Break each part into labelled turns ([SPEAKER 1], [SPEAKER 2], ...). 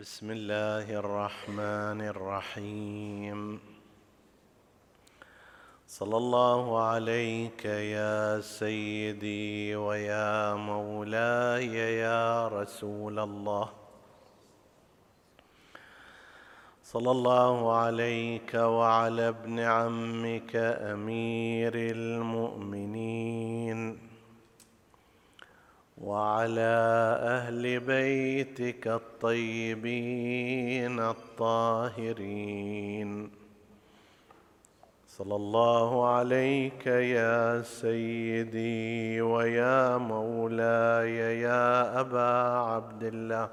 [SPEAKER 1] بسم الله الرحمن الرحيم. صلى الله عليك يا سيدي ويا مولاي يا رسول الله. صلى الله عليك وعلى ابن عمك أمير المؤمنين. وعلى أهل بيتك الطيبين الطاهرين. صلى الله عليك يا سيدي ويا مولاي يا أبا عبد الله.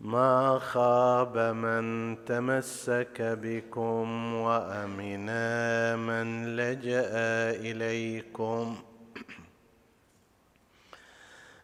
[SPEAKER 1] ما خاب من تمسك بكم وامنا من لجأ إليكم.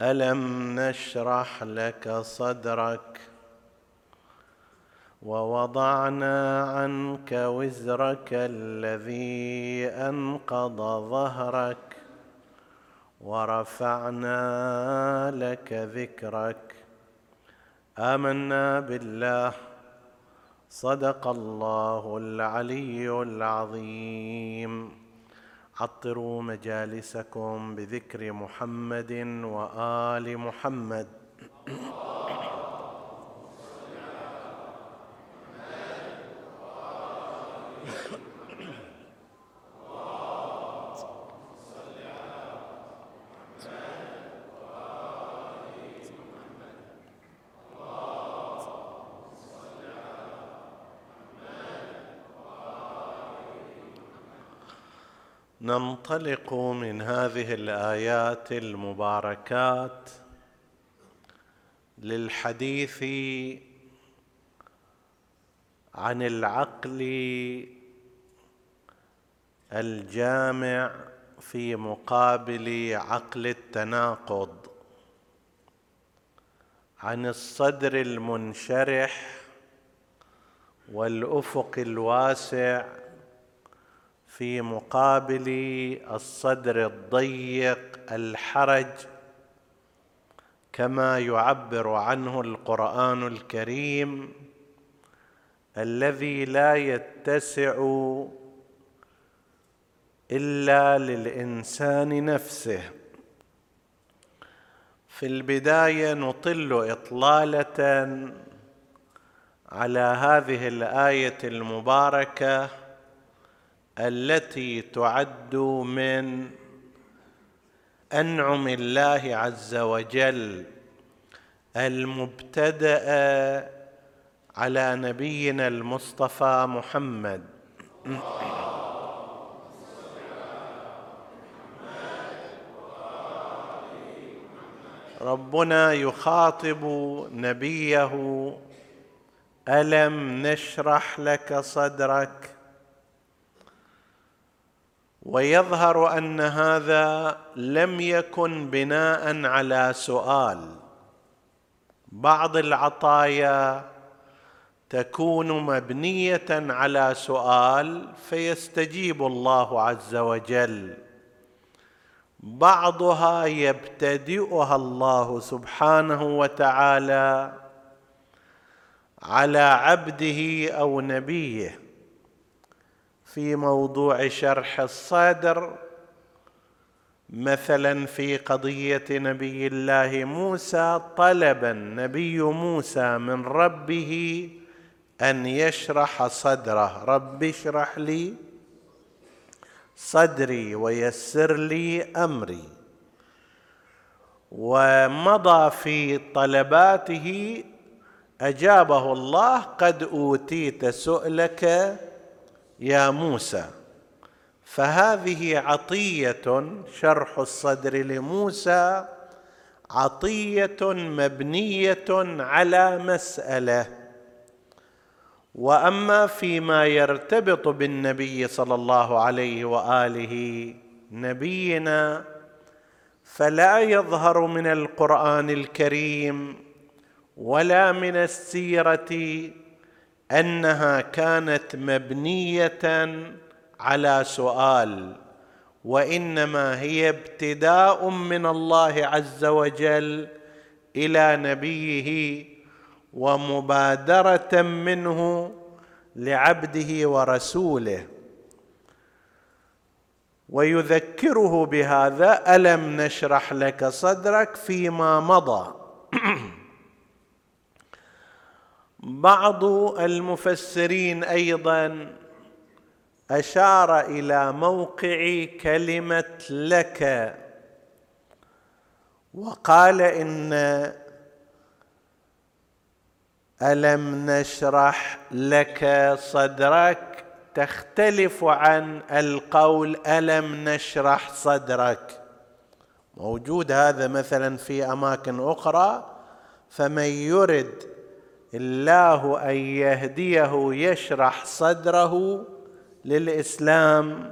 [SPEAKER 1] ألم نشرح لك صدرك ووضعنا عنك وزرك الذي أنقض ظهرك ورفعنا لك ذكرك. آمنا بالله. صدق الله العلي العظيم. عطروا مجالسكم بذكر محمد وآل محمد. ننطلق من هذه الآيات المباركات للحديث عن العقل الجامع في مقابل عقل التناقض عن الصدر المنشرح والأفق الواسع في مقابل الصدر الضيق الحرج كما يعبر عنه القرآن الكريم الذي لا يتسع إلا للإنسان نفسه. في البداية نطل إطلالة على هذه الآية المباركة التي تعد من أنعم الله عز وجل المبتدأ على نبينا المصطفى محمد. ربنا يخاطب نبيه. ألم نشرح لك صدرك؟ ويظهر أن هذا لم يكن بناء على سؤال. بعض العطايا تكون مبنية على سؤال فيستجيب الله عز وجل. بعضها يبتدئها الله سبحانه وتعالى على عبده أو نبيه. في موضوع شرح الصدر مثلا في قضية نبي الله موسى طلب النبي موسى من ربه أن يشرح صدره. رب اشرح لي صدري ويسر لي أمري. ومضى في طلباته أجابه الله قد أوتيت سؤلك يا موسى فهذه عطية شرح الصدر لموسى عطية مبنية على مسألة. وأما فيما يرتبط بالنبي صلى الله عليه وآله نبينا فلا يظهر من القرآن الكريم ولا من السيرة أنها كانت مبنية على سؤال وإنما هي ابتداء من الله عز وجل إلى نبيه ومبادرة منه لعبده ورسوله. ويذكره بهذا ألم نشرح لك صدرك فيما مضى؟ بعض المفسرين أيضا أشار إلى موقع كلمة لك وقال إن ألم نشرح لك صدرك؟ تختلف عن القول ألم نشرح صدرك. موجود هذا مثلا في أماكن أخرى فمن يرد الله أن يهديه يشرح صدره للإسلام.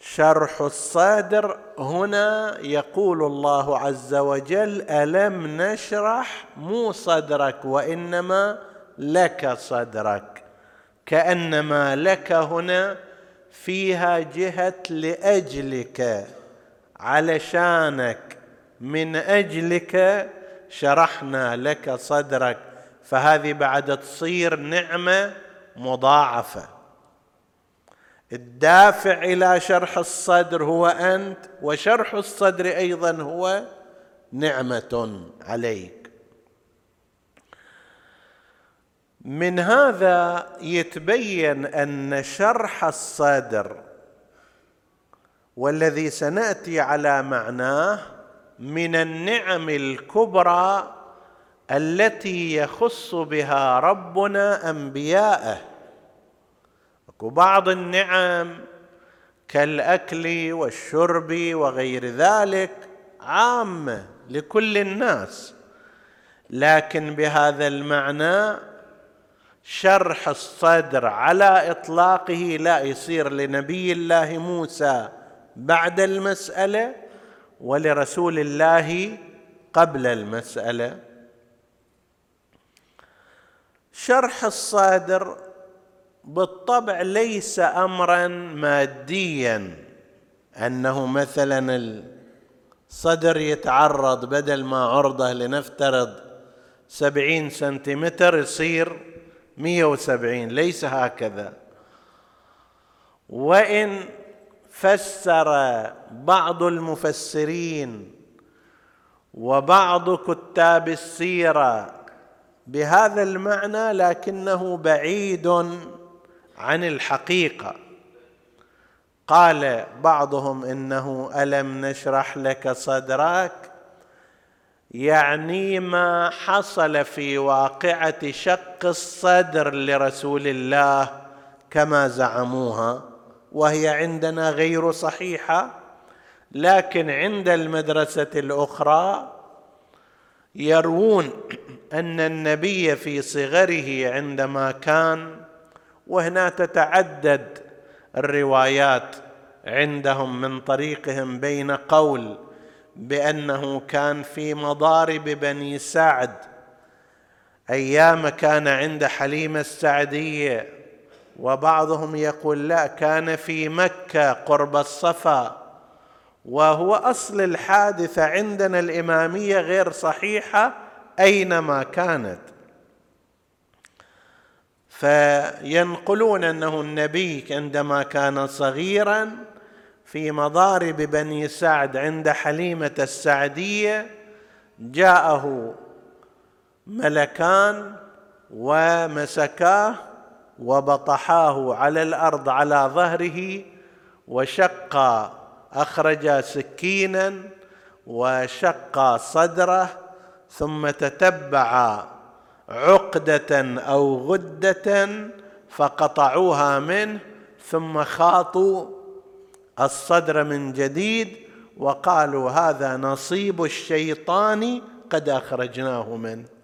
[SPEAKER 1] شرح الصادر هنا يقول الله عز وجل ألم نشرح مو صدرك وإنما لك صدرك. كأنما لك هنا فيها جهة لأجلك علشانك من أجلك شرحنا لك صدرك فهذه بعد تصير نعمة مضاعفة. الدافع إلى شرح الصدر هو أنت وشرح الصدر أيضا هو نعمة عليك. من هذا يتبين أن شرح الصدر والذي سنأتي على معناه من النعم الكبرى التي يخص بها ربنا أنبياءه. وبعض النعم كالأكل والشرب وغير ذلك عامه لكل الناس لكن بهذا المعنى شرح الصدر على إطلاقه لا يصير لنبي الله موسى بعد المسألة. ولرسول الله قبل المسألة. شرح الصادر بالطبع ليس امرا ماديا. أنه مثلا الصدر يتعرض بدل ما عرضة لنفترض سبعين سنتيمتر يصير مية وسبعين ليس هكذا. وإن فسر بعض المفسرين وبعض كتاب السيرة بهذا المعنى لكنه بعيد عن الحقيقة. قال بعضهم إنه ألم نشرح لك صدرك؟ يعني ما حصل في واقعة شق الصدر لرسول الله كما زعموها. وهي عندنا غير صحيحة لكن عند المدرسة الأخرى يروون أن النبي في صغره عندما كان وهنا تتعدد الروايات عندهم من طريقهم بين قول بأنه كان في مضارب بني سعد. أيام كان عند حليمة السعدية. وبعضهم يقول لا كان في مكة قرب الصفا وهو أصل الحادثه عندنا الإمامية غير صحيحة أينما كانت. فينقلون أنه النبي عندما كان صغيرا في مضارب بني سعد عند حليمة السعدية جاءه ملكان ومسكاه وبطحاه على الأرض على ظهره وشقا أخرج سكينا وشق صدره ثم تتبع عقدة أو غدة فقطعوها منه ثم خاطوا الصدر من جديد وقالوا هذا نصيب الشيطان قد أخرجناه منه.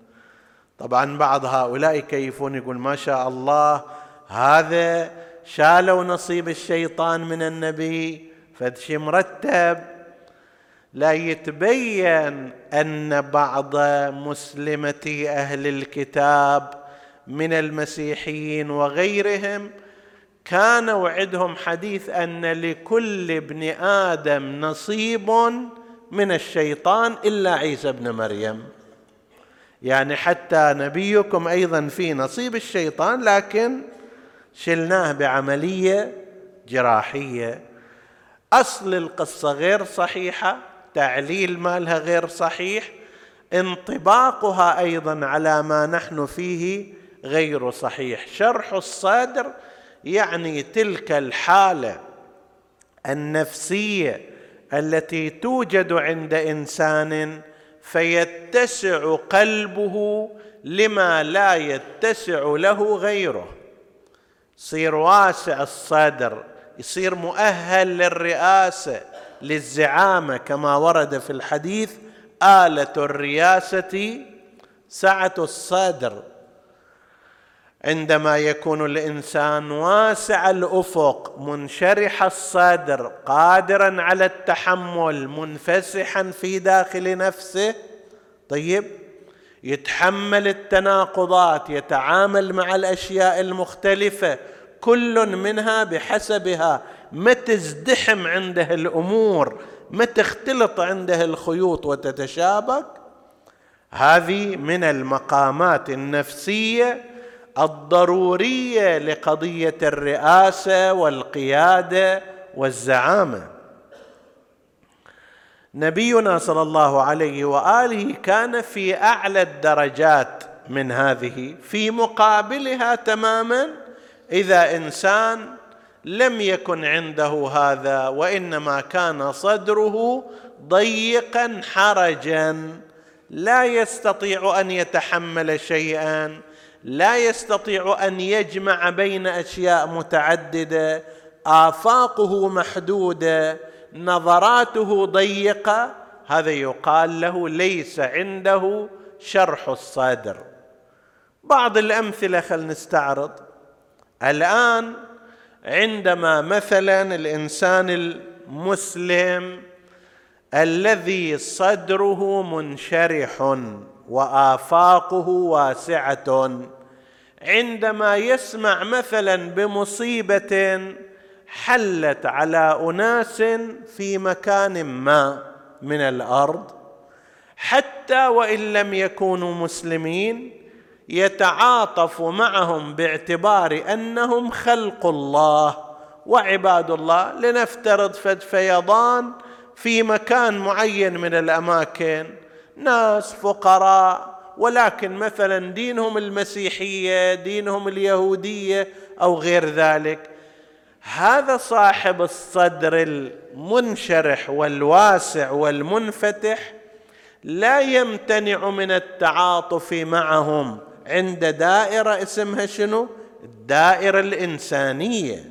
[SPEAKER 1] طبعا بعض هؤلاء يكيفون يقول ما شاء الله هذا شالوا نصيب الشيطان من النبي فدشي مرتب؟ لا يتبين أن بعض مسلمتي أهل الكتاب من المسيحيين وغيرهم كان وعدهم حديث أن لكل ابن آدم نصيب من الشيطان إلا عيسى ابن مريم. يعني حتى نبيكم أيضا في نصيب الشيطان لكن شلناه بعملية جراحية. أصل القصة غير صحيحة تعليل مالها غير صحيح انطباقها أيضا على ما نحن فيه غير صحيح. شرح الصدر يعني تلك الحالة النفسية التي توجد عند إنسان فيتسع قلبه لما لا يتسع له غيره. يصير واسع الصدر يصير مؤهل للرئاسة للزعامة كما ورد في الحديث آلة الرياسه سعة الصدر. عندما يكون الإنسان واسع الأفق منشرح الصدر قادرا على التحمل منفسحا في داخل نفسه طيب يتحمل التناقضات يتعامل مع الأشياء المختلفة كل منها بحسبها ما تزدحم عنده الأمور ما تختلط عنده الخيوط وتتشابك؟ هذه من المقامات النفسية الضرورية لقضية الرئاسة والقيادة والزعامة. نبينا صلى الله عليه وآله كان في أعلى الدرجات من هذه في مقابلها تماما إذا إنسان لم يكن عنده هذا وإنما كان صدره ضيقا حرجا لا يستطيع أن يتحمل شيئا. لا يستطيع أن يجمع بين أشياء متعددة آفاقه محدودة نظراته ضيقة. هذا يقال له ليس عنده شرح الصدر. بعض الأمثلة خل نستعرض. الآن عندما مثلا الإنسان المسلم الذي صدره منشرح وآفاقه واسعة. عندما يسمع مثلا بمصيبة حلت على أناس في مكان ما من الأرض حتى وإن لم يكونوا مسلمين يتعاطف معهم باعتبار أنهم خلق الله وعباد الله. لنفترض فد فيضان في مكان معين من الأماكن ناس فقراء ولكن مثلا دينهم المسيحية دينهم اليهودية أو غير ذلك. هذا صاحب الصدر المنشرح والواسع والمنفتح لا يمتنع من التعاطف معهم عند دائرة اسمها شنو؟ الدائرة الإنسانية.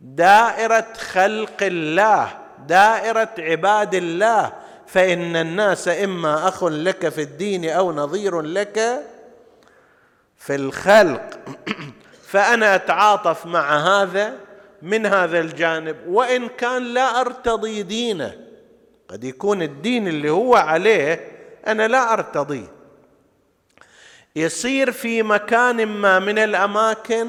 [SPEAKER 1] دائرة خلق الله دائرة عباد الله. فإن الناس إما أخ لك في الدين أو نظير لك في الخلق. فأنا أتعاطف مع هذا من هذا الجانب وإن كان لا أرتضي دينه. قد يكون الدين اللي هو عليه أنا لا ارتضيه يصير في مكان ما من الأماكن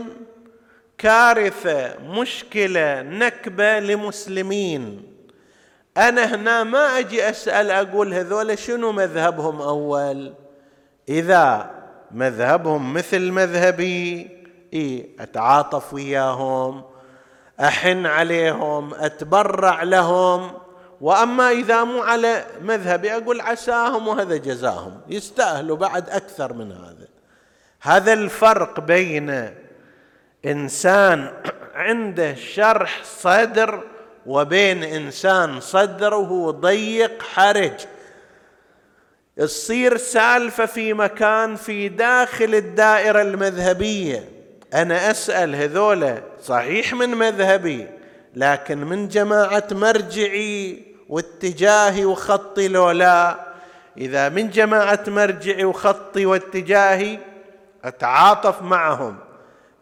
[SPEAKER 1] كارثة مشكلة نكبة لمسلمين. أنا هنا ما أجي أسأل أقول هذول شنو مذهبهم أول؟ إذا مذهبهم مثل مذهبي إيه أتعاطف وياهم أحن عليهم أتبرع لهم. وأما إذا مو على مذهبي أقول عساهم وهذا جزاهم. يستأهلوا بعد أكثر من هذا. هذا الفرق بين إنسان عنده شرح صدر وبين إنسان صدره ضيق حرج. تصير سالفة في مكان في داخل الدائرة المذهبية. أنا أسأل هذولا صحيح من مذهبي لكن من جماعة مرجعي واتجاهي وخطي لو لا إذا من جماعة مرجعي وخطي واتجاهي أتعاطف معهم.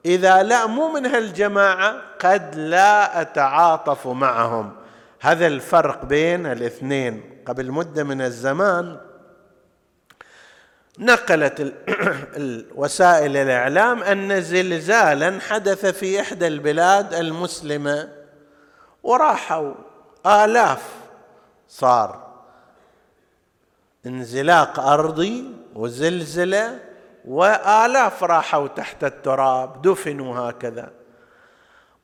[SPEAKER 1] إذا لا مو من هالجماعة قد لا أتعاطف معهم. هذا الفرق بين الاثنين. قبل مدة من الزمان نقلت وسائل الاعلام أن زلزالا حدث في إحدى البلاد المسلمة وراحوا آلاف صار انزلاق أرضي وزلزلة. وآلاف راحوا تحت التراب دفنوا هكذا.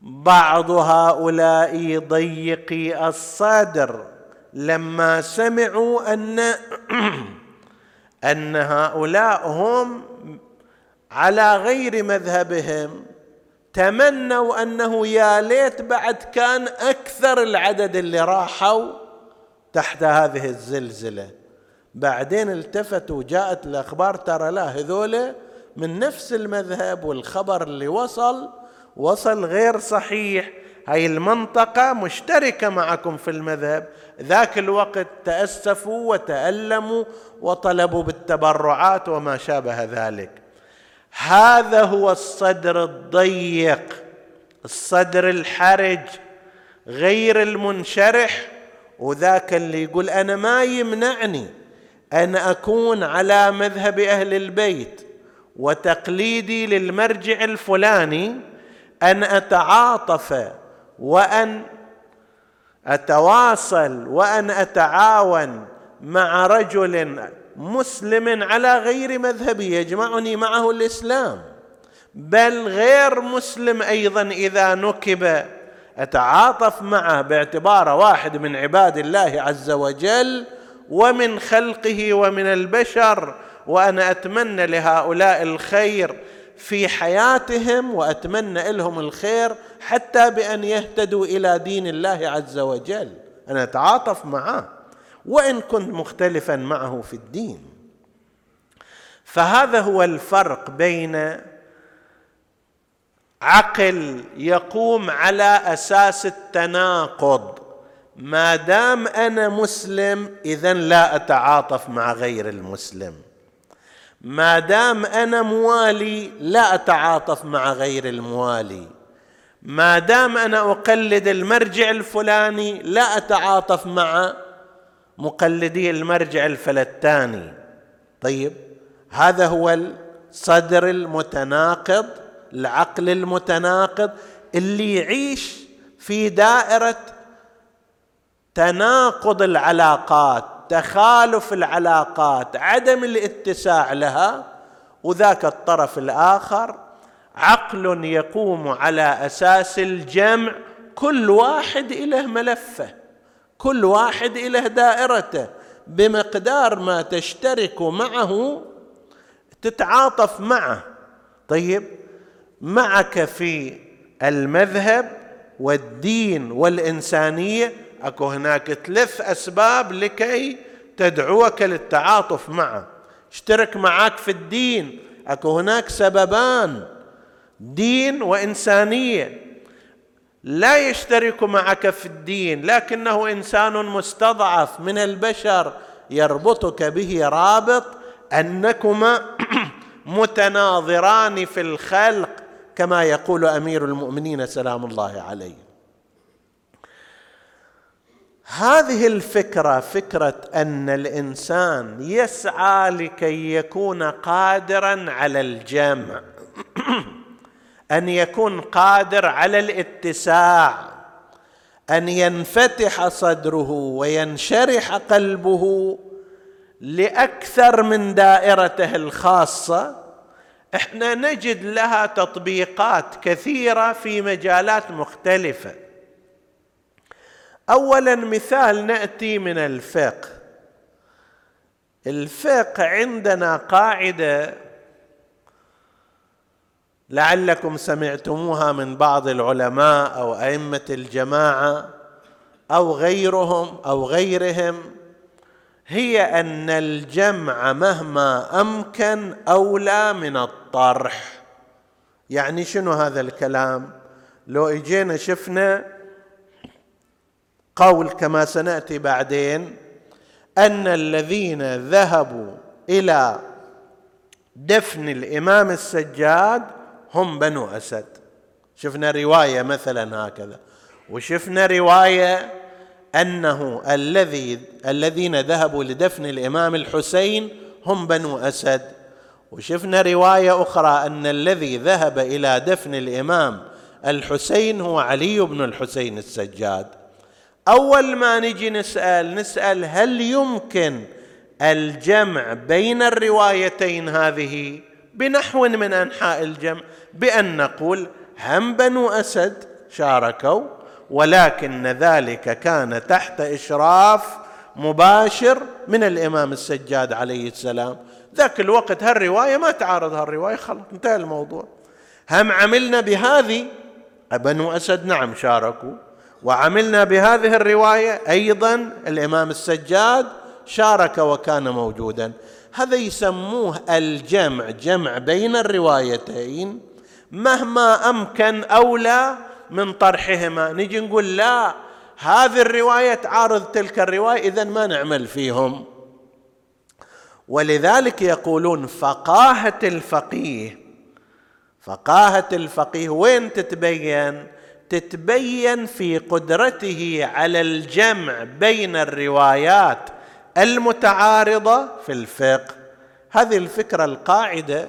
[SPEAKER 1] بعض هؤلاء ضيقي الصدر لما سمعوا أن أن هؤلاء هم على غير مذهبهم تمنوا أنه يا ليت بعد كان أكثر العدد اللي راحوا تحت هذه الزلزلة. بعدين التفتوا جاءت الأخبار ترى لا هذول من نفس المذهب والخبر اللي وصل وصل غير صحيح. هاي المنطقة مشتركة معكم في المذهب. ذاك الوقت تأسفوا وتألموا وطلبوا بالتبرعات وما شابه ذلك. هذا هو الصدر الضيق الصدر الحرج غير المنشرح. وذاك اللي يقول أنا ما يمنعني. أن أكون على مذهب أهل البيت وتقليدي للمرجع الفلاني أن أتعاطف وأن أتواصل وأن أتعاون مع رجل مسلم على غير مذهبي يجمعني معه الإسلام. بل غير مسلم أيضا إذا نكب أتعاطف معه باعتباره واحد من عباد الله عز وجل ومن خلقه ومن البشر وأنا أتمنى لهؤلاء الخير في حياتهم وأتمنى لهم الخير حتى بأن يهتدوا إلى دين الله عز وجل. أنا أتعاطف معه وإن كنت مختلفا معه في الدين. فهذا هو الفرق بين عقل يقوم على أساس التناقض. ما دام أنا مسلم اذا لا أتعاطف مع غير المسلم. ما دام أنا موالي لا أتعاطف مع غير الموالي. ما دام أنا أقلد المرجع الفلاني لا أتعاطف مع مقلدي المرجع الفلتاني. طيب هذا هو الصدر المتناقض العقل المتناقض اللي يعيش في دائرة تناقض العلاقات تخالف العلاقات عدم الاتساع لها وذاك الطرف الآخر عقل يقوم على أساس الجمع كل واحد إله ملفه كل واحد إله دائرته بمقدار ما تشترك معه تتعاطف معه. طيب معك في المذهب والدين والإنسانية أكو هناك ثلاث أسباب لكي تدعوك للتعاطف معه. اشترك معك في الدين. أكو هناك سببان. دين وإنسانية. لا يشترك معك في الدين لكنه إنسان مستضعف من البشر. يربطك به رابط أنكما متناظران في الخلق كما يقول أمير المؤمنين سلام الله عليه. هذه الفكرة فكرة أن الإنسان يسعى لكي يكون قادرا على الجمع أن يكون قادر على الاتساع أن ينفتح صدره وينشرح قلبه لأكثر من دائرته الخاصة. إحنا نجد لها تطبيقات كثيرة في مجالات مختلفة. اولا مثال نأتي من الفقه. الفقه عندنا قاعدة لعلكم سمعتموها من بعض العلماء أو أئمة الجماعة أو غيرهم أو غيرهم هي أن الجمع مهما أمكن أولى من الطرح. يعني شنو هذا الكلام؟ لو إجينا شفنا قول كما سنأتي بعدين أن الذين ذهبوا إلى دفن الإمام السجاد هم بنو أسد. شفنا رواية مثلا هكذا. وشفنا رواية أنه الذي الذين ذهبوا لدفن الإمام الحسين هم بنو أسد. وشفنا رواية أخرى أن الذي ذهب إلى دفن الإمام الحسين هو علي بن الحسين السجاد. أول ما نجي نسأل نسأل هل يمكن الجمع بين الروايتين هذه بنحو من أنحاء الجمع؟ بأن نقول هم بنو أسد شاركوا ولكن ذلك كان تحت إشراف مباشر من الإمام السجاد عليه السلام. ذاك الوقت هالرواية ما تعارض هالرواية خلاص انتهى الموضوع. هم عملنا بهذه؟ بنو أسد نعم شاركوا. وعملنا بهذه الرواية أيضا الإمام السجاد شارك وكان موجودا. هذا يسموه الجمع جمع بين الروايتين مهما أمكن اولى من طرحهما. نجي نقول لا هذه الرواية تعارض تلك الرواية اذا ما نعمل فيهم. ولذلك يقولون فقاهة الفقيه فقاهة الفقيه وين تتبين؟ تتبين في قدرته على الجمع بين الروايات المتعارضة في الفقه. هذه الفكرة القاعدة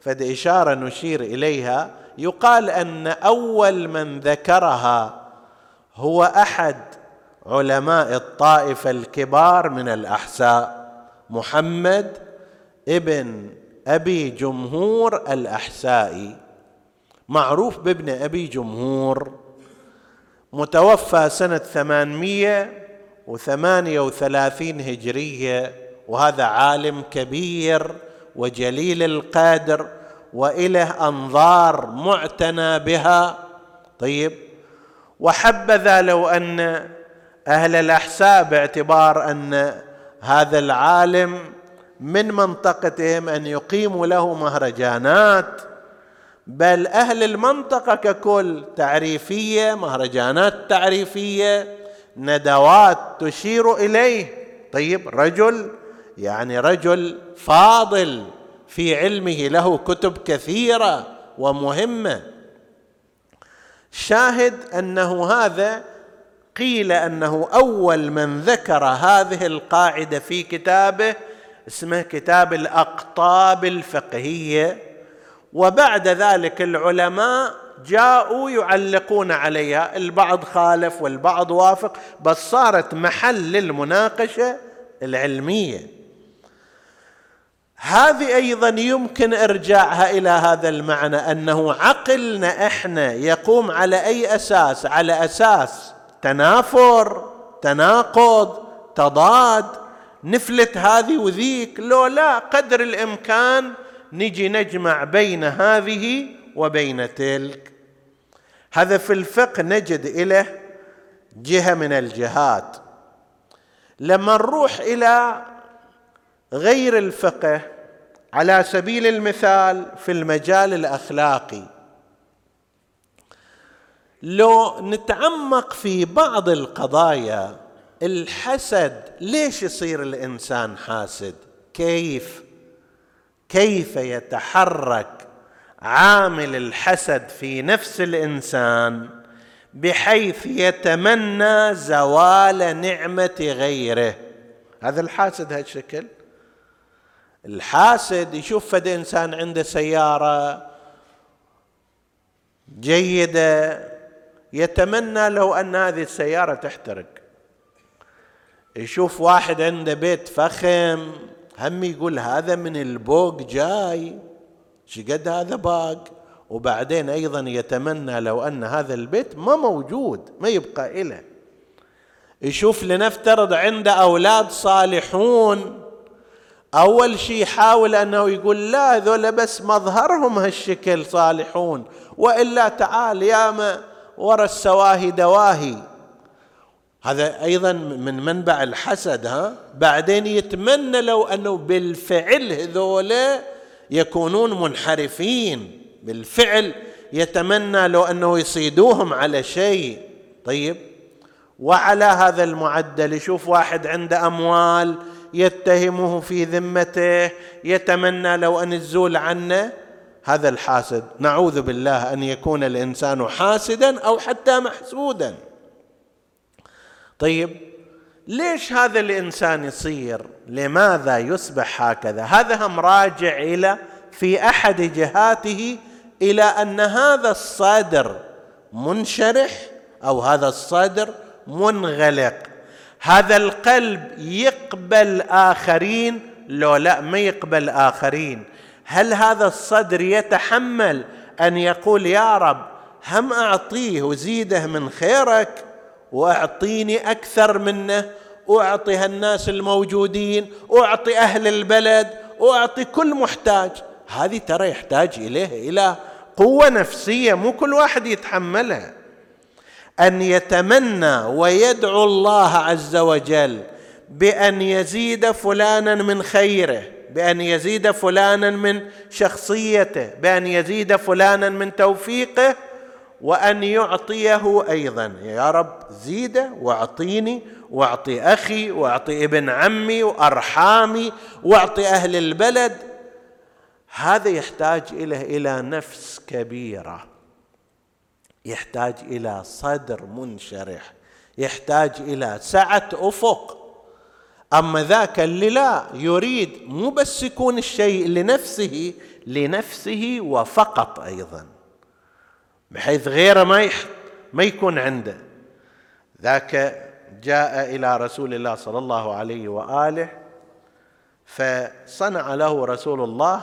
[SPEAKER 1] فد إشارة نشير إليها يقال أن أول من ذكرها هو أحد علماء الطائفة الكبار من الأحساء محمد ابن أبي جمهور الأحسائي. معروف بابن أبي جمهور متوفى سنة 838 هجرية وهذا عالم كبير وجليل القدر وإله أنظار معتنى بها. طيب وحبذا لو أن أهل الاحساء باعتبار أن هذا العالم من منطقتهم أن يقيموا له مهرجانات بل أهل المنطقة ككل تعريفية مهرجانات تعريفية ندوات تشير إليه. طيب رجل يعني رجل فاضل في علمه له كتب كثيرة ومهمة. شاهد أنه هذا قيل أنه أول من ذكر هذه القاعدة في كتابه اسمه كتاب الأقطاب الفقهية. وبعد ذلك العلماء جاءوا يعلقون عليها. البعض خالف والبعض وافق بس صارت محل للمناقشة العلمية. هذه أيضا يمكن إرجاعها إلى هذا المعنى أنه عقلنا إحنا يقوم على أي أساس؟ على أساس تنافر تناقض تضاد. نفلت هذه وذيك لو لا قدر الإمكان نجي نجمع بين هذه وبين تلك. هذا في الفقه نجد اليه جهة من الجهات. لما نروح إلى غير الفقه على سبيل المثال في المجال الأخلاقي لو نتعمق في بعض القضايا الحسد ليش يصير الإنسان حاسد؟ كيف؟ كيف يتحرك عامل الحسد في نفس الإنسان بحيث يتمنى زوال نعمة غيره؟ هذا الحاسد هالشكل الحاسد يشوف فد إنسان عنده سيارة جيدة يتمنى لو أن هذه السيارة تحترق. يشوف واحد عنده بيت فخم هم يقول هذا من البوق جاي. شقد هذا باق؟ وبعدين أيضا يتمنى لو أن هذا البيت ما موجود ما يبقى له يشوف لنفترض عنده أولاد صالحون. أول شيء يحاول أنه يقول لا هذول بس مظهرهم هالشكل صالحون. وإلا تعال يا ما ورا السواهي دواهي. هذا أيضا من منبع الحسد ها؟ بعدين يتمنى لو أنه بالفعل هذولا يكونون منحرفين بالفعل يتمنى لو أنه يصيدوهم على شيء. طيب وعلى هذا المعدل يشوف واحد عنده أموال يتهمه في ذمته يتمنى لو أن الزول عنه هذا الحاسد. نعوذ بالله أن يكون الإنسان حاسدا أو حتى محسودا. طيب ليش هذا الإنسان يصير؟ لماذا يصبح هكذا؟ هذا هم راجع إلى في أحد جهاته إلى أن هذا الصدر منشرح أو هذا الصدر منغلق. هذا القلب يقبل آخرين؟ لو لا ما يقبل آخرين. هل هذا الصدر يتحمل أن يقول يا رب هم أعطيه وزيده من خيرك؟ واعطيني أكثر منه. أعطي هالناس الموجودين أعطي أهل البلد أعطي كل محتاج. هذه ترى يحتاج إليه إلى قوة نفسية. مو كل واحد يتحملها. أن يتمنى ويدعو الله عز وجل بأن يزيد فلانا من خيره بأن يزيد فلانا من شخصيته بأن يزيد فلانا من توفيقه. وأن يعطيه أيضا. يا رب زيده واعطيني واعطي أخي واعطي ابن عمي وأرحامي واعطي أهل البلد. هذا يحتاج اليه إلى نفس كبيرة. يحتاج إلى صدر منشرح. يحتاج إلى سعة أفق. أما ذاك اللي لا يريد مو بس يكون الشيء لنفسه لنفسه وفقط أيضا. بحيث غيره ما يح ما يكون عنده. ذاك جاء إلى رسول الله صلى الله عليه وآله فصنع له رسول الله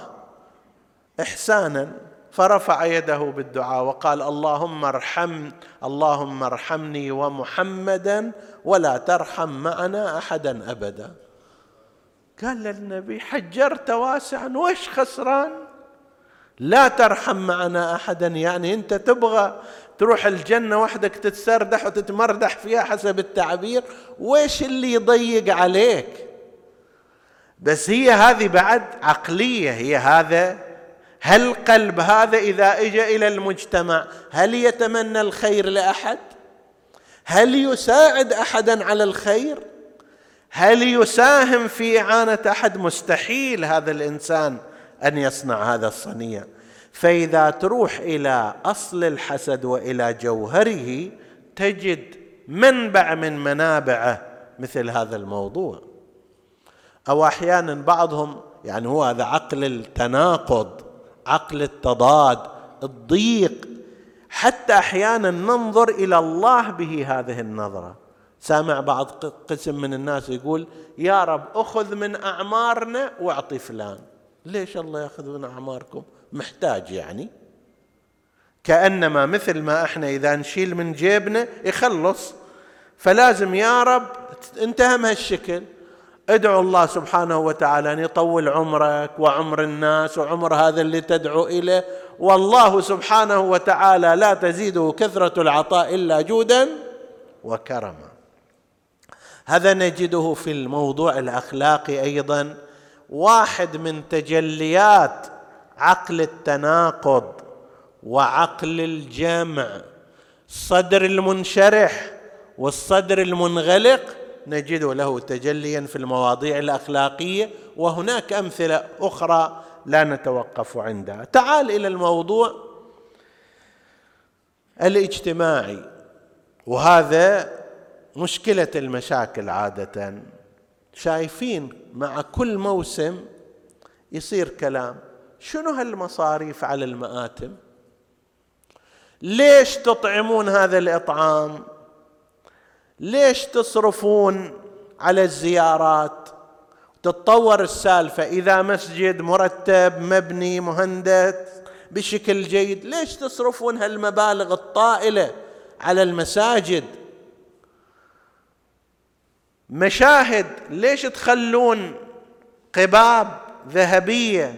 [SPEAKER 1] إحسانا فرفع يده بالدعاء وقال اللهم ارحم اللهم ارحمني ومحمدا ولا ترحم معنا أحدا أبدا. قال للنبي حجرت واسعا وش خسران؟ لا ترحم معنا أحدا يعني أنت تبغى تروح الجنة وحدك تتسردح وتتمردح فيها حسب التعبير ويش اللي يضيق عليك؟ بس هي هذه بعد عقلية هي هذا هل قلب هذا إذا اجى إلى المجتمع هل يتمنى الخير لأحد؟ هل يساعد أحدا على الخير؟ هل يساهم في إعانة أحد؟ مستحيل هذا الإنسان. أن يصنع هذا الصنيع. فإذا تروح إلى أصل الحسد وإلى جوهره تجد منبع من منابعه مثل هذا الموضوع. أو أحيانا بعضهم يعني هو هذا عقل التناقض عقل التضاد الضيق. حتى أحيانا ننظر إلى الله به هذه النظرة. سامع بعض قسم من الناس يقول يا رب أخذ من أعمارنا واعطي فلان. ليش الله ياخذ من أعماركم؟ محتاج يعني. كأنما مثل ما إحنا إذا نشيل من جيبنا يخلص. فلازم يا رب انتهى بهالشكل ادعو الله سبحانه وتعالى أن يطول عمرك وعمر الناس وعمر هذا اللي تدعو إليه. والله سبحانه وتعالى لا تزيده كثرة العطاء إلا جودا وكرما. هذا نجده في الموضوع الأخلاقي أيضا. واحد من تجليات عقل التناقض وعقل الجمع. الصدر المنشرح والصدر المنغلق نجد له تجليا في المواضيع الأخلاقية وهناك أمثلة أخرى لا نتوقف عندها. تعال إلى الموضوع الاجتماعي وهذا مشكلة المشاكل عادة. شايفين مع كل موسم يصير كلام. شنو هالمصاريف على المآتم؟ ليش تطعمون هذا الإطعام؟ ليش تصرفون على الزيارات؟ تتطور السالفة. إذا مسجد مرتب مبني مهندس بشكل جيد ليش تصرفون هالمبالغ الطائلة على المساجد؟ مشاهد ليش تخلون قباب ذهبية؟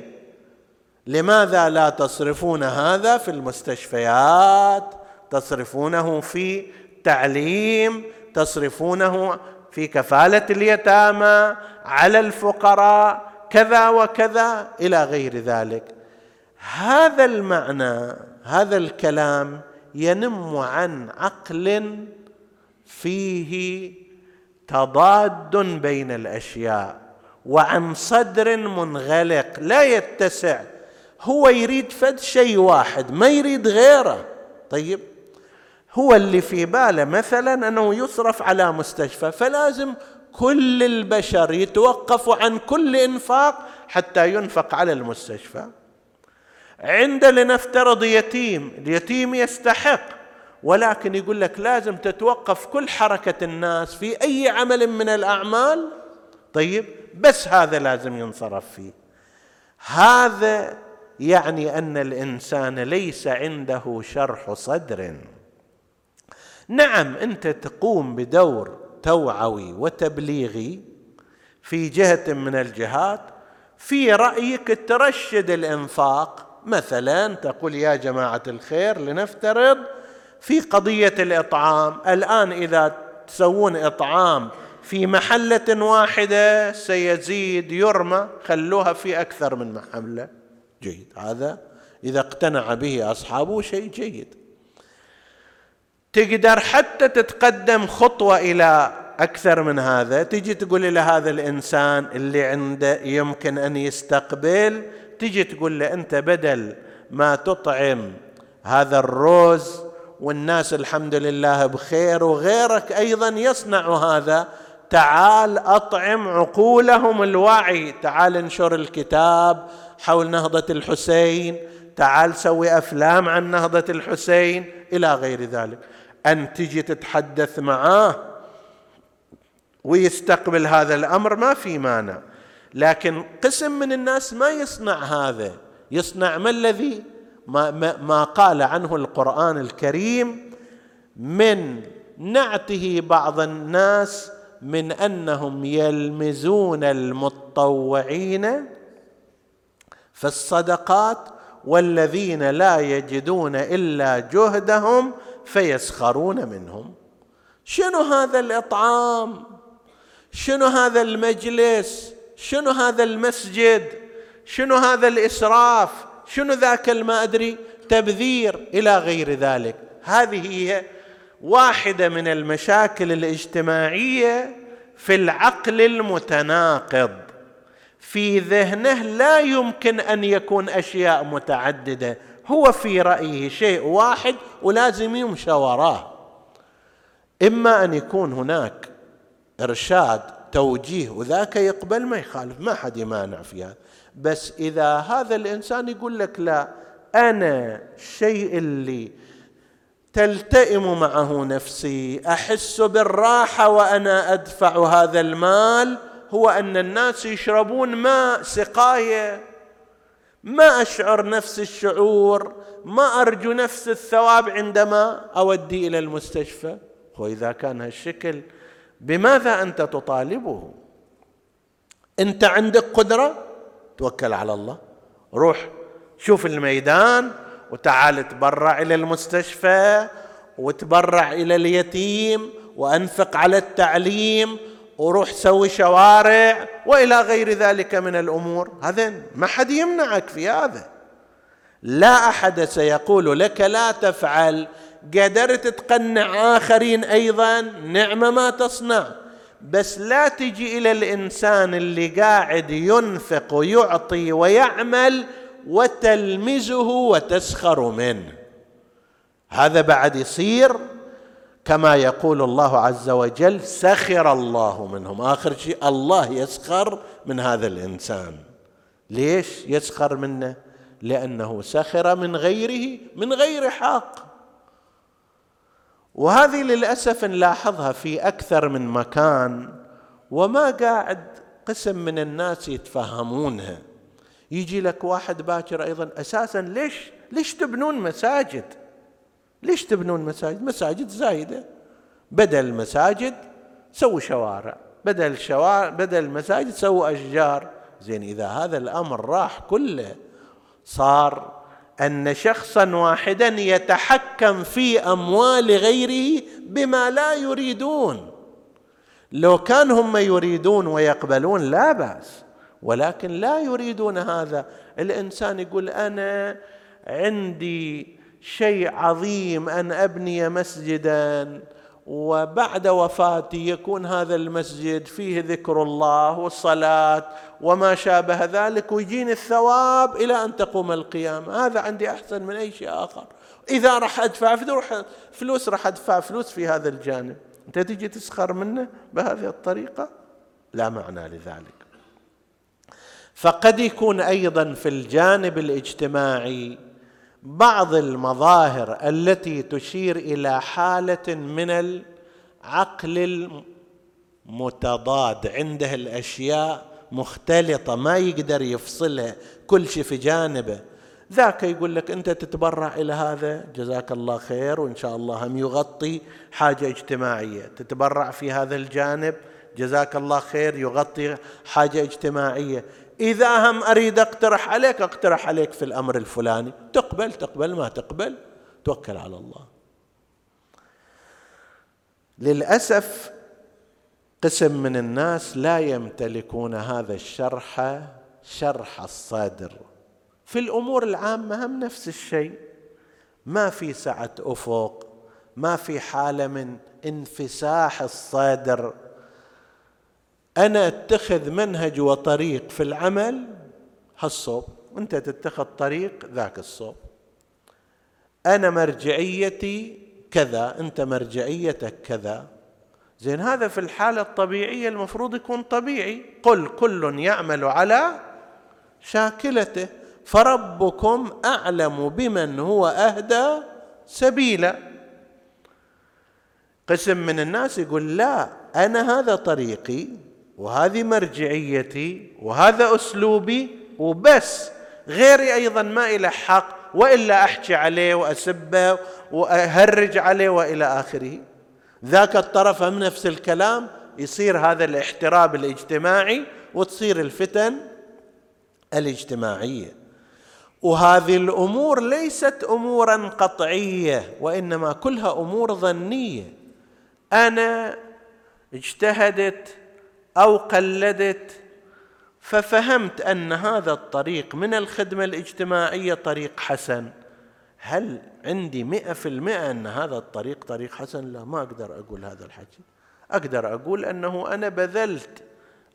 [SPEAKER 1] لماذا لا تصرفون هذا في المستشفيات؟ تصرفونه في تعليم؟ تصرفونه في كفالة اليتامى؟ على الفقراء؟ كذا وكذا؟ إلى غير ذلك. هذا المعنى هذا الكلام ينم عن عقل فيه تضاد بين الأشياء وعن صدر منغلق لا يتسع. هو يريد فد شيء واحد ما يريد غيره. طيب هو اللي في باله مثلا أنه يصرف على مستشفى فلازم كل البشر يتوقفوا عن كل إنفاق حتى ينفق على المستشفى. عند لنفترض يتيم اليتيم يستحق. ولكن يقول لك لازم تتوقف كل حركة الناس في أي عمل من الأعمال. طيب بس هذا لازم ينصرف فيه. هذا يعني أن الإنسان ليس عنده شرح صدر. نعم أنت تقوم بدور توعوي وتبليغي في جهة من الجهات في رأيك ترشد الإنفاق. مثلا تقول يا جماعة الخير لنفترض في قضية الإطعام. الآن إذا تسوون إطعام في محلة واحدة سيزيد يرمى. خلوها في أكثر من محلة. جيد. هذا إذا اقتنع به أصحابه شيء جيد. تقدر حتى تتقدم خطوة إلى أكثر من هذا. تجي تقول إلى هذا الإنسان اللي عنده يمكن أن يستقبل. تجي تقول له أنت بدل ما تطعم هذا الروز والناس الحمد لله بخير وغيرك أيضا يصنع هذا. تعال أطعم عقولهم الوعي. تعال انشر الكتاب حول نهضة الحسين. تعال سوي أفلام عن نهضة الحسين. إلى غير ذلك. ان تجي تتحدث معاه ويستقبل هذا الأمر ما في مانع. لكن قسم من الناس ما يصنع هذا. يصنع ما الذي ما, ما, ما قال عنه القرآن الكريم من نعته بعض الناس من أنهم يلمزون المتطوعين في الصدقات والذين لا يجدون إلا جهدهم فيسخرون منهم. شنو هذا الإطعام؟ شنو هذا المجلس؟ شنو هذا المسجد؟ شنو هذا الإسراف؟ شنو ذاك الما أدري؟ تبذير إلى غير ذلك. هذه هي واحدة من المشاكل الاجتماعية في العقل المتناقض. في ذهنه لا يمكن أن يكون أشياء متعددة. هو في رأيه شيء واحد ولازم يمشى وراه. إما أن يكون هناك إرشاد توجيه وذاك يقبل ما يخالف. ما حد يمانع في هذا بس إذا هذا الإنسان يقول لك لا أنا الشيء اللي تلتئم معه نفسي أحس بالراحة وأنا أدفع هذا المال هو أن الناس يشربون ماء سقاية. ما أشعر نفس الشعور ما أرجو نفس الثواب عندما أودي إلى المستشفى. واذا كان هالشكل بماذا أنت تطالبه؟ أنت عندك قدرة؟ توكل على الله. روح شوف الميدان وتعال تبرع إلى المستشفى وتبرع إلى اليتيم وأنفق على التعليم وروح سوي شوارع وإلى غير ذلك من الأمور. هذا ما حد يمنعك في هذا. لا أحد سيقول لك لا تفعل. قدرت تقنع آخرين أيضا. نعمة ما تصنع. بس لا تجي إلى الإنسان اللي قاعد ينفق ويعطي ويعمل وتلمزه وتسخر منه. هذا بعد يصير كما يقول الله عز وجل سخر الله منهم. آخر شيء الله يسخر من هذا الإنسان. ليش يسخر منه؟ لأنه سخر من غيره من غير حق. وهذه للأسف نلاحظها في أكثر من مكان وما قاعد قسم من الناس يتفهمونها. يجي لك واحد باكر أيضا أساسا ليش ليش تبنون مساجد؟ ليش تبنون مساجد؟ مساجد زايدة. بدل المساجد سووا شوارع. بدل شوارع بدل المساجد سووا أشجار. زين إذا هذا الأمر راح كله صار أن شخصا واحدا يتحكم في أموال غيره بما لا يريدون. لو كان هم يريدون ويقبلون لا بأس ولكن لا يريدون هذا. الإنسان يقول أنا عندي شيء عظيم أن أبني مسجدا. وبعد وفاتي يكون هذا المسجد فيه ذكر الله والصلاة وما شابه ذلك ويجيني الثواب إلى أن تقوم القيامة. هذا عندي أحسن من أي شيء آخر. إذا راح أدفع فلوس راح أدفع فلوس في هذا الجانب. أنت تجي تسخر منه بهذه الطريقة؟ لا معنى لذلك. فقد يكون أيضا في الجانب الاجتماعي بعض المظاهر التي تشير إلى حالة من العقل المتضاد عنده الأشياء مختلطة ما يقدر يفصلها كل شيء في جانبه. ذاك يقول لك أنت تتبرع إلى هذا جزاك الله خير وإن شاء الله هم يغطي حاجة اجتماعية. تتبرع في هذا الجانب جزاك الله خير يغطي حاجة اجتماعية. إذا هم أريد أقترح عليك أقترح عليك في الأمر الفلاني. تقبل تقبل ما تقبل توكل على الله. للأسف قسم من الناس لا يمتلكون هذا الشرح شرح الصدر. في الأمور العامة هم نفس الشيء. ما في سعة أفق ما في حالة من انفساح الصدر. أنا أتخذ منهج وطريق في العمل هالصوب. أنت تتخذ طريق ذاك الصوب. أنا مرجعيتي كذا أنت مرجعيتك كذا. زين هذا في الحالة الطبيعية المفروض يكون طبيعي. قل كل يعمل على شاكلته. فربكم أعلم بمن هو أهدى سبيلا. قسم من الناس يقول لا أنا هذا طريقي. وهذه مرجعيتي وهذا أسلوبي وبس. غيري أيضا ما له حق وإلا أحكي عليه وأسبه وأهرج عليه وإلى آخره. ذاك الطرف هم نفس الكلام يصير هذا الاحتراب الاجتماعي وتصير الفتن الاجتماعية. وهذه الأمور ليست امورا قطعية وإنما كلها أمور ظنية. أنا اجتهدت أو قلدت ففهمت أن هذا الطريق من الخدمة الاجتماعية طريق حسن. هل عندي مئة في المئة أن هذا الطريق طريق حسن؟ لا ما أقدر أقول هذا الحكي. أقدر أقول أنه أنا بذلت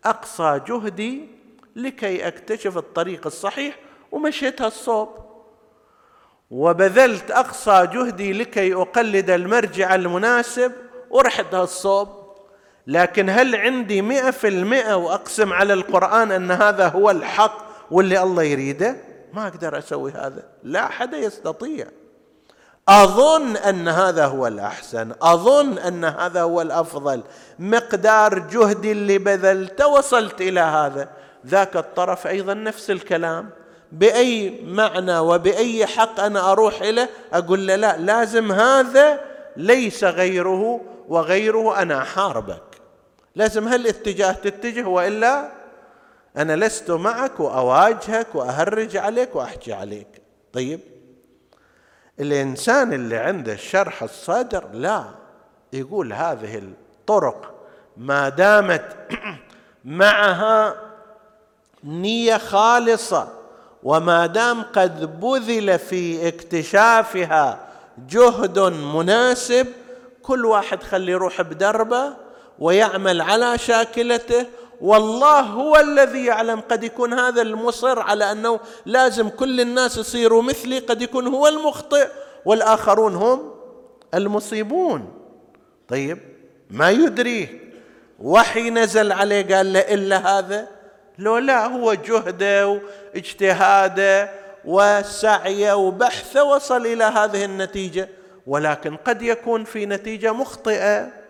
[SPEAKER 1] أقصى جهدي لكي أكتشف الطريق الصحيح ومشيت الصوب. وبذلت أقصى جهدي لكي أقلد المرجع المناسب ورحت الصوب. لكن هل عندي مئة في المئة وأقسم على القرآن أن هذا هو الحق واللي الله يريده؟ ما أقدر أسوي هذا. لا أحد يستطيع. أظن أن هذا هو الأحسن. أظن أن هذا هو الأفضل. مقدار جهدي اللي بذلته وصلت إلى هذا. ذاك الطرف أيضا نفس الكلام. بأي معنى وبأي حق أنا أروح إليه أقول له لا لازم هذا ليس غيره وغيره أنا أحاربك. لازم هالاتجاه تتجه وإلا أنا لست معك وأواجهك وأهرج عليك وأحكي عليك. طيب؟ الإنسان اللي عنده الشرح الصدر لا. يقول هذه الطرق ما دامت معها نية خالصة وما دام قد بذل في اكتشافها جهد مناسب كل واحد خلي يروح بدربه ويعمل على شاكلته. والله هو الذي يعلم قد يكون هذا المصر على أنه لازم كل الناس يصيروا مثلي قد يكون هو المخطئ. والآخرون هم المصيبون. طيب ما يدري؟ وحي نزل عليه قال له إلا هذا؟ لو لا هو جهده واجتهاده وسعيه وبحثه وصل إلى هذه النتيجة. ولكن قد يكون في نتيجة مخطئة.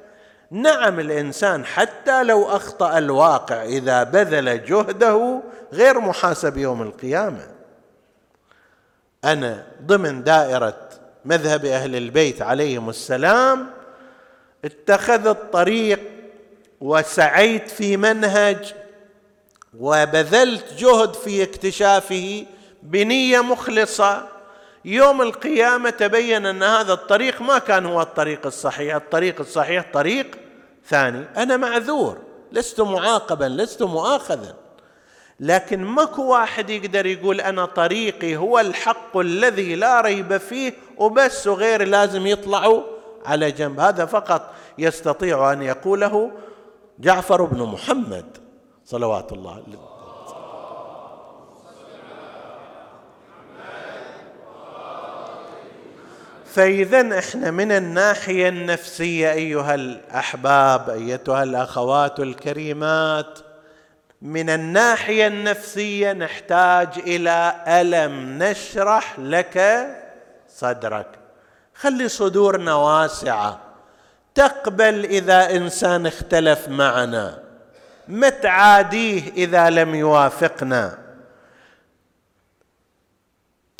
[SPEAKER 1] نعم الإنسان حتى لو أخطأ الواقع إذا بذل جهده غير محاسب يوم القيامة. أنا ضمن دائرة مذهب أهل البيت عليهم السلام اتخذت طريق وسعيت في منهج وبذلت جهد في اكتشافه بنية مخلصة يوم القيامة تبين أن هذا الطريق ما كان هو الطريق الصحيح. الطريق الصحيح طريق ثاني. أنا معذور. لست معاقبا لست مؤاخذا. لكن ماكو واحد يقدر يقول أنا طريقي هو الحق الذي لا ريب فيه وبس وغيري لازم يطلعوا على جنب. هذا فقط يستطيع أن يقوله جعفر بن محمد صلوات الله عليه. فإذا إحنا من الناحية النفسية أيها الأحباب أيتها الأخوات الكريمات من الناحية النفسية نحتاج إلى ألم نشرح لك صدرك. خلي صدورنا واسعة. تقبل إذا إنسان اختلف معنا. متعاديه إذا لم يوافقنا.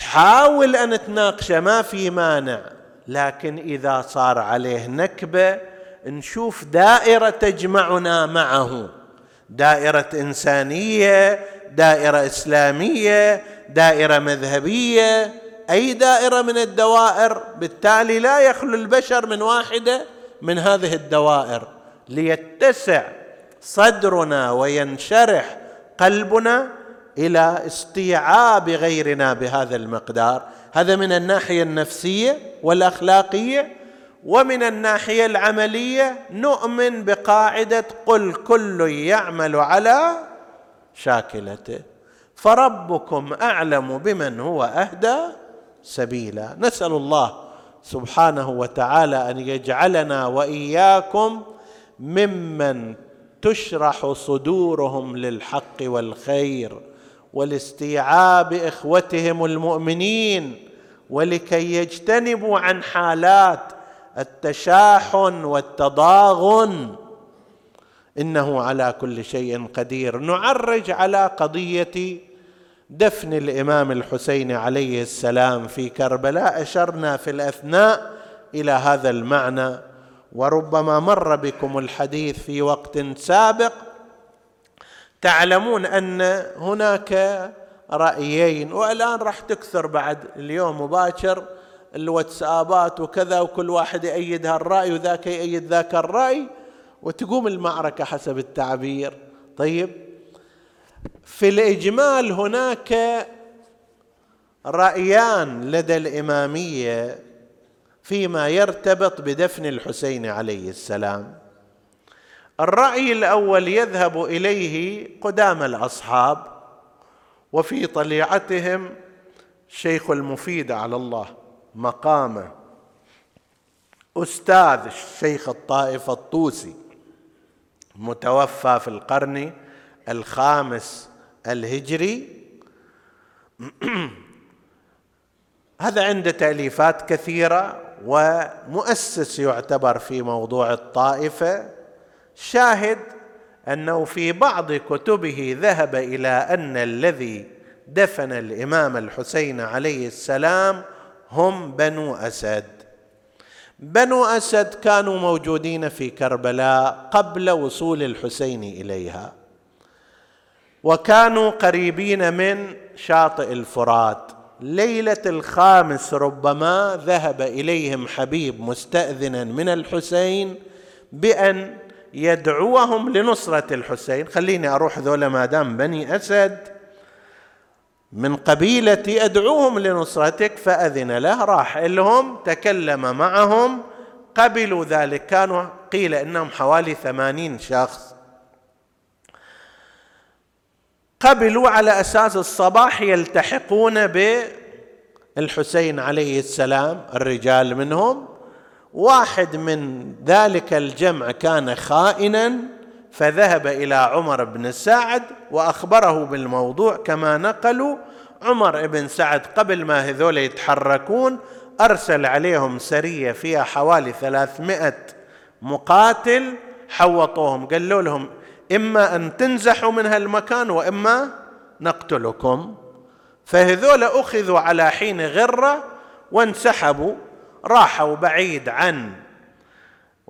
[SPEAKER 1] تحاول أن تناقشه ما في مانع. لكن إذا صار عليه نكبة نشوف دائرة تجمعنا معه. دائرة إنسانية دائرة إسلامية دائرة مذهبية. أي دائرة من الدوائر؟ بالتالي لا يخلو البشر من واحدة من هذه الدوائر. ليتسع صدرنا وينشرح قلبنا إلى استيعاب غيرنا بهذا المقدار. هذا من الناحية النفسية والأخلاقية ومن الناحية العملية نؤمن بقاعدة قل كل يعمل على شاكلته. فربكم أعلم بمن هو أهدى سبيلا. نسأل الله سبحانه وتعالى أن يجعلنا وإياكم ممن تشرح صدورهم للحق والخير. ولاستيعاب إخوتهم المؤمنين ولكي يجتنبوا عن حالات التشاحن والتضاغن. إنه على كل شيء قدير. نعرج على قضية دفن الإمام الحسين عليه السلام في كربلاء. أشرنا في الأثناء إلى هذا المعنى وربما مر بكم الحديث في وقت سابق تعلمون أن هناك رأيين والآن راح تكثر بعد اليوم مباشر. الواتسابات وكذا وكل واحد يأيد هالرأي وذاك يأيد ذاك الرأي وتقوم المعركة حسب التعبير. طيب في الإجمال هناك رأيان لدى الإمامية فيما يرتبط بدفن الحسين عليه السلام. الرأي الأول يذهب إليه قدام الأصحاب وفي طليعتهم الشيخ المفيد على الله مقامه أستاذ الشيخ الطائف الطوسي متوفى في القرن الخامس الهجري. هذا عنده تأليفات كثيرة ومؤسس يعتبر في موضوع الطائفة شاهد أنه في بعض كتبه ذهب إلى أن الذي دفن الإمام الحسين عليه السلام هم بنو أسد. بنو أسد كانوا موجودين في كربلاء قبل وصول الحسين إليها. وكانوا قريبين من شاطئ الفرات. ليلة الخامس ربما ذهب إليهم حبيب مستأذنا من الحسين بأن يدعوهم لنصرة الحسين. خليني أروح ذولا ما دام بني أسد من قبيلتي أدعوهم لنصرتك فأذن له راح لهم تكلم معهم. قبلوا ذلك كانوا قيل إنهم حوالي ثمانين شخص. قبلوا على أساس الصباح يلتحقون بالحسين عليه السلام الرجال منهم. واحد من ذلك الجمع كان خائنا فذهب إلى عمر بن سعد وأخبره بالموضوع كما نقلوا عمر بن سعد قبل ما هذول يتحركون أرسل عليهم سرية فيها حوالي ثلاثمائة مقاتل حوطوهم قالوا لهم إما أن تنزحوا من هالمكان وإما نقتلكم. فهذول أخذوا على حين غرة وانسحبوا. راحوا بعيد عن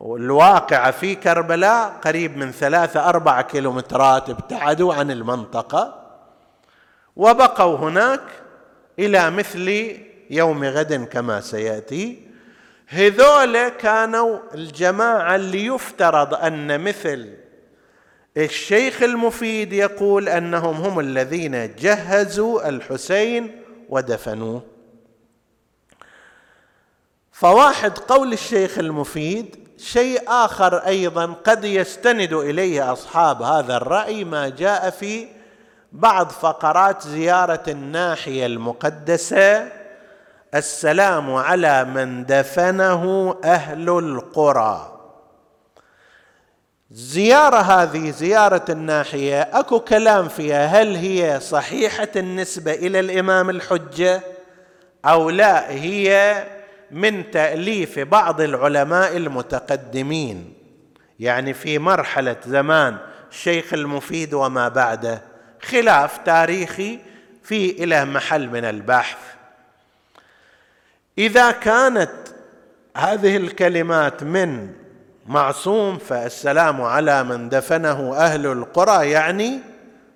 [SPEAKER 1] الواقعة في كربلاء قريب من ثلاثة أربعة كيلومترات ابتعدوا عن المنطقة وبقوا هناك إلى مثل يوم غد كما سيأتي. هذول كانوا الجماعة اللي يفترض أن مثل الشيخ المفيد يقول أنهم هم الذين جهزوا الحسين ودفنوه. فواحد قول الشيخ المفيد شيء آخر أيضا قد يستند إليه أصحاب هذا الرأي ما جاء في بعض فقرات زيارة الناحية المقدسة السلام على من دفنه أهل القرى. الزياره هذه زيارة الناحية أكو كلام فيها هل هي صحيحة النسبة إلى الإمام الحجة أو لا؟ هي من تأليف بعض العلماء المتقدمين. يعني في مرحلة زمان الشيخ المفيد وما بعده خلاف تاريخي في إلى محل من البحث. إذا كانت هذه الكلمات من معصوم فالسلام على من دفنه أهل القرى يعني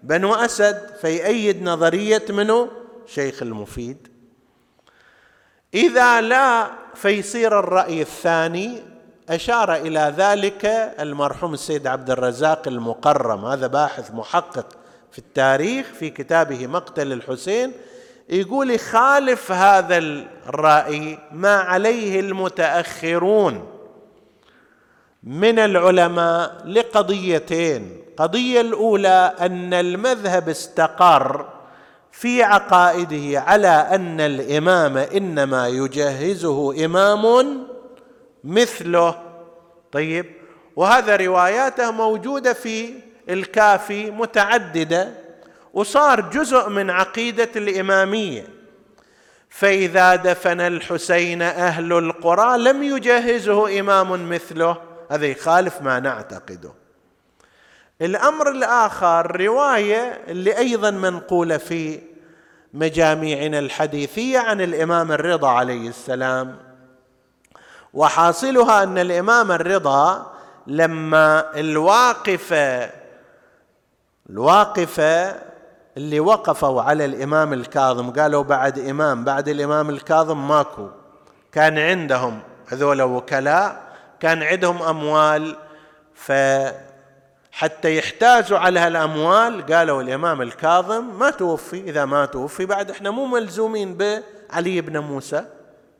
[SPEAKER 1] بنو أسد فيأيد نظرية منه شيخ المفيد. إذا لا فيصير الرأي الثاني أشار إلى ذلك المرحوم السيد عبد الرزاق المقرم. هذا باحث محقق في التاريخ في كتابه مقتل الحسين. يقول يخالف هذا الرأي ما عليه المتأخرون من العلماء لقضيتين. القضية الأولى أن المذهب استقر في عقائده على أن الإمام إنما يجهزه إمام مثله. طيب وهذا رواياته موجودة في الكافي متعددة وصار جزء من عقيدة الإمامية. فإذا دفن الحسين أهل القرى لم يجهزه إمام مثله. هذا يخالف ما نعتقده. الأمر الآخر رواية اللي أيضا منقولة في مجاميعنا الحديثية عن الإمام الرضا عليه السلام. وحاصلها أن الإمام الرضا لما الواقفة الواقفة اللي وقفوا على الإمام الكاظم قالوا بعد إمام بعد الإمام الكاظم ماكو. كان عندهم هذول وكلاء كان عندهم أموال ف حتى يحتازوا على هالأموال. قالوا الإمام الكاظم ما توفي إذا ما توفي بعد إحنا مو ملزومين بعلي بن موسى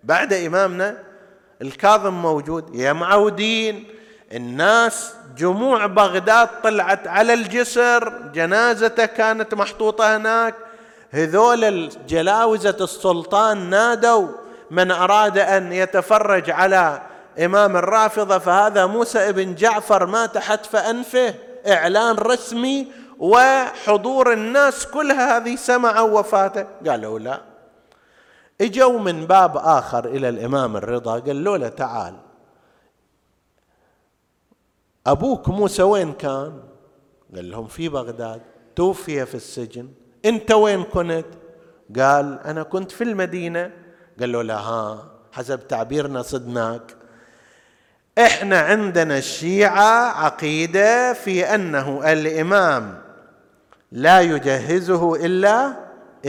[SPEAKER 1] بعد إمامنا الكاظم موجود. يا معودين الناس جموع بغداد طلعت على الجسر جنازته كانت محطوطة هناك. هذول الجلاوزة السلطان نادوا من أراد أن يتفرج على إمام الرافضة فهذا موسى ابن جعفر مات حتف أنفه. إعلان رسمي وحضور الناس كلها هذه سمعوا وفاته. قالوا لا. إجوا من باب آخر إلى الإمام الرضا قالوا له تعال. أبوك موسى وين كان؟ قال لهم في بغداد. توفي في السجن. أنت وين كنت؟ قال أنا كنت في المدينة. قال له لا ها حسب تعبيرنا صدناك. إحنا عندنا الشيعة عقيدة في أنه الإمام لا يجهزه إلا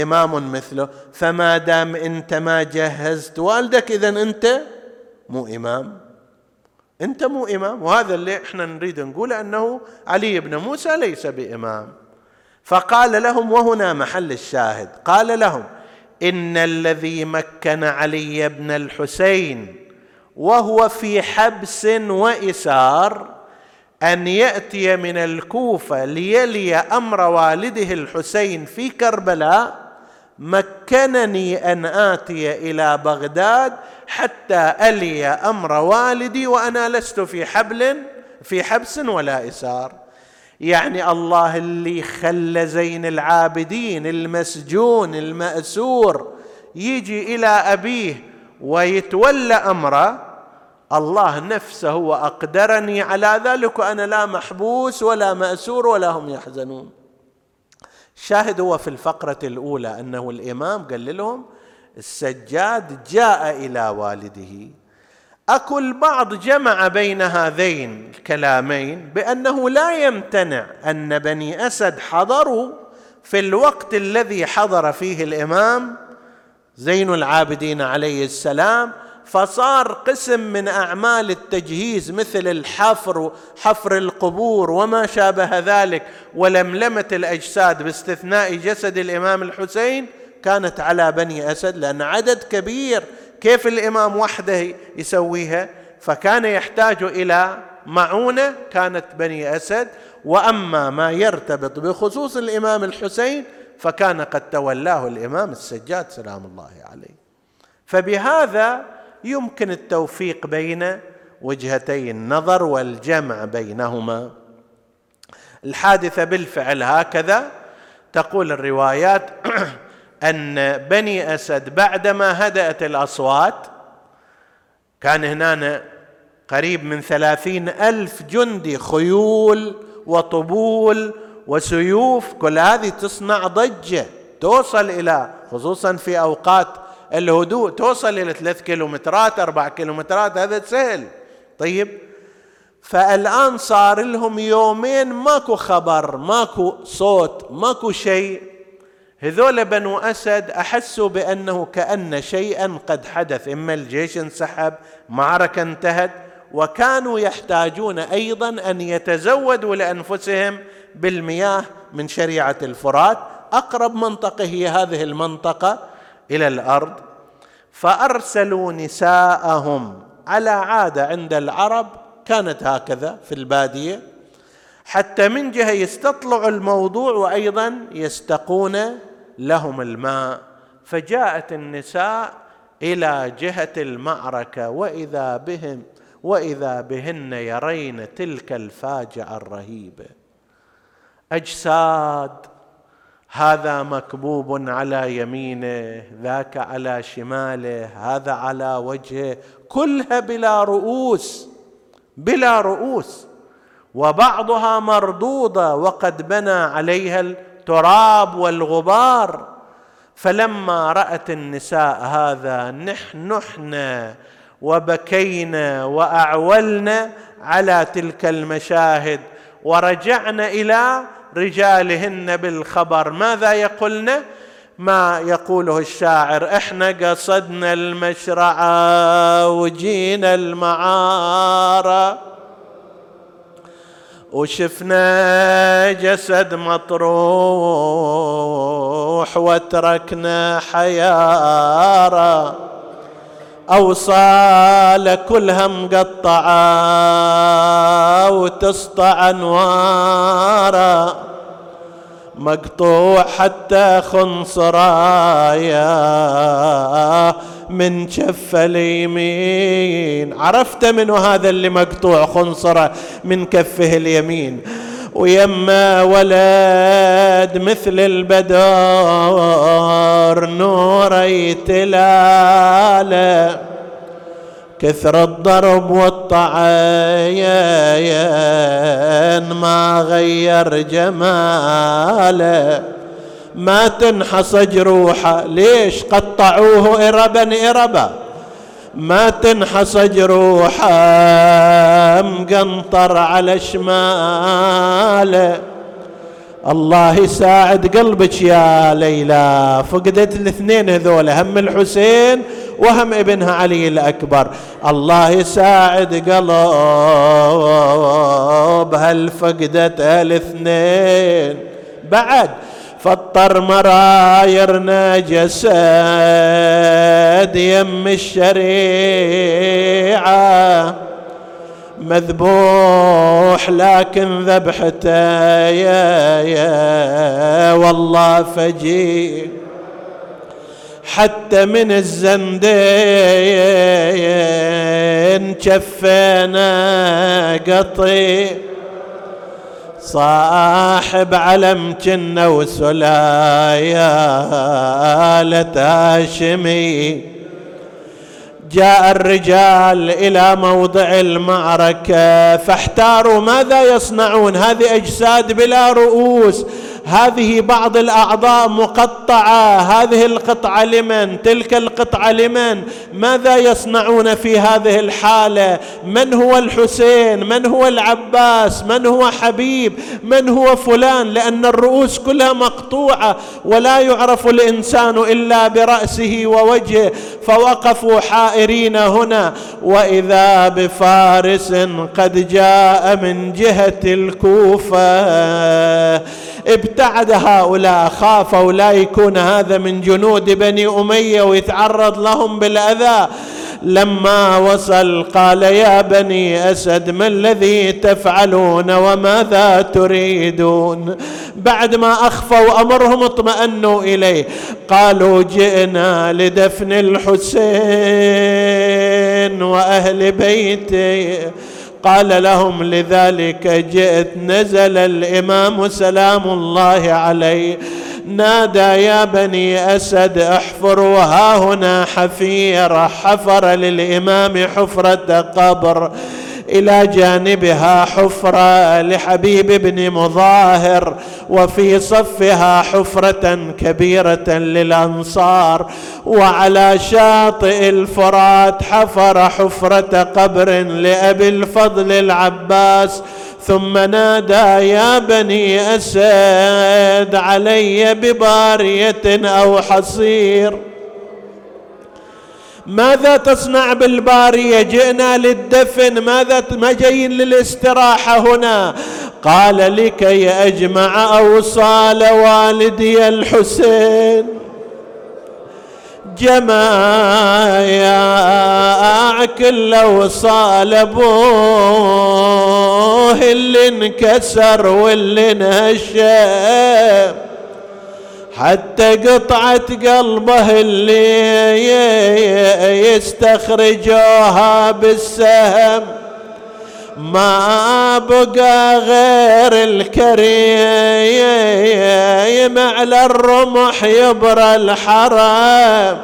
[SPEAKER 1] إمام مثله فما دام أنت ما جهزت والدك اذا أنت مو إمام. أنت مو إمام وهذا اللي إحنا نريد نقوله أنه علي بن موسى ليس بإمام. فقال لهم وهنا محل الشاهد قال لهم إن الذي مكن علي بن الحسين وهو في حبس وإسار أن يأتي من الكوفة ليلي أمر والده الحسين في كربلاء مكنني أن آتي إلى بغداد حتى ألي أمر والدي وأنا لست في حبل في حبس ولا إسار. يعني الله اللي خلى زين العابدين المسجون المأسور يجي إلى أبيه ويتولى أمره الله نفسه وأقدرني على ذلك وأنا لا محبوس ولا مأسور ولا هم يحزنون. الشاهد هو في الفقرة الأولى أنه الإمام قال لهم السجاد جاء إلى والده. أكو البعض جمع بين هذين الكلامين بأنه لا يمتنع أن بني أسد حضروا في الوقت الذي حضر فيه الإمام زين العابدين عليه السلام فصار قسم من أعمال التجهيز مثل الحفر حفر القبور وما شابه ذلك ولملمة الأجساد باستثناء جسد الإمام الحسين كانت على بني أسد لأن عدد كبير. كيف الإمام وحده يسويها؟ فكان يحتاج إلى معونة كانت بني أسد. وأما ما يرتبط بخصوص الإمام الحسين فكان قد تولاه الإمام السجاد سلام الله عليه. فبهذا يمكن التوفيق بين وجهتي النظر والجمع بينهما. الحادثة بالفعل هكذا. تقول الروايات أن بني أسد بعدما هدأت الأصوات كان هنا قريب من ثلاثين ألف جندي خيول وطبول وسيوف كل هذه تصنع ضجة توصل إلى خصوصا في أوقات الهدوء توصل إلى ثلاث كيلومترات أربع كيلومترات هذا سهل. طيب فالآن صار لهم يومين ماكو خبر ماكو صوت ماكو شيء. هذول بنو أسد أحسوا بأنه كأن شيئا قد حدث إما الجيش انسحب معركة انتهت وكانوا يحتاجون أيضا أن يتزودوا لأنفسهم بالمياه من شريعة الفرات. أقرب منطقة هي هذه المنطقة. إلى الأرض فأرسلوا نساءهم. على عادة عند العرب كانت هكذا في البادية. حتى من جهة يستطلعوا الموضوع وأيضا يستقون لهم الماء. فجاءت النساء إلى جهة المعركة. وإذا بهم وإذا بهن يرين تلك الفاجعة الرهيبة. أجساد هذا مكبوب على يمينه ذاك على شماله هذا على وجهه كلها بلا رؤوس بلا رؤوس. وبعضها مردوده وقد بنى عليها التراب والغبار. فلما رأت النساء هذا نحن نحن وبكينا وأعولنا على تلك المشاهد. ورجعنا إلى رجالهن بالخبر. ماذا يقولن؟ ما يقوله الشاعر إحنا قصدنا المشرعه وجينا المعارة وشفنا جسد مطروح وتركنا حيارة. أوصال كلها مقطعة وتسطع أنوارا. مقطوع حتى خنصرايا من شف اليمين. عرفت منه هذا اللي مقطوع خنصرة؟ من كفه اليمين. ويما ولد مثل البدر نور يتلاله. كثر الضرب والطعين ما غير جماله. ما تنحص جروحه ليش قطعوه إربا إربا؟ ما تنحص جروحه مقنطر على شماله. الله يساعد قلبك يا ليلى. فقدت الاثنين هذول هم الحسين وهم ابنها علي الأكبر. الله يساعد قلب هل فقدت الاثنين. بعد فطر مرايرنا جسد يم الشريعة. مذبوح لكن ذبحته يا يا والله فجير حتى من الزندين شفينا قطي صاحب علم جنة وسلايا هاشمي. جاء الرجال إلى موضع المعركة فاحتاروا ماذا يصنعون؟ هذه أجساد بلا رؤوس. هذه بعض الأعضاء مقطعة. هذه القطعة لمن؟ تلك القطعة لمن؟ ماذا يصنعون في هذه الحالة؟ من هو الحسين؟ من هو العباس؟ من هو حبيب؟ من هو فلان؟ لأن الرؤوس كلها مقطوعة ولا يعرف الإنسان إلا برأسه ووجهه. فوقفوا حائرين هنا. وإذا بفارس قد جاء من جهة الكوفة ابتعد هؤلاء خافوا لا يكون هذا من جنود بني أمية ويتعرض لهم بالأذى. لما وصل قال يا بني أسد ما الذي تفعلون وماذا تريدون؟ بعد ما أخفوا أمرهم اطمأنوا إليه. قالوا جئنا لدفن الحسين وأهل بيته. قال لهم لذلك جئت نزل الإمام سلام الله عليه. نادى يا بني أسد احفروا ها هنا حفيره حفر للإمام حفرة قبر. إلى جانبها حفرة لحبيب بن مظاهر وفي صفها حفرة كبيرة للأنصار. وعلى شاطئ الفرات حفر حفرة قبر لأبي الفضل العباس. ثم نادى يا بني أسد علي ببارية أو حصير. ماذا تصنع بالبارية؟ جئنا للدفن ماذا ما جايين للاستراحة هنا؟ قال لكي أجمع أوصال والدي الحسين. جمايا كل اوصال ابوه اللي انكسر واللي نهشم حتى قطعة قلبه اللي يستخرجوها بالسهم. ما بقى غير الكريم على الرمح يبرى الحرم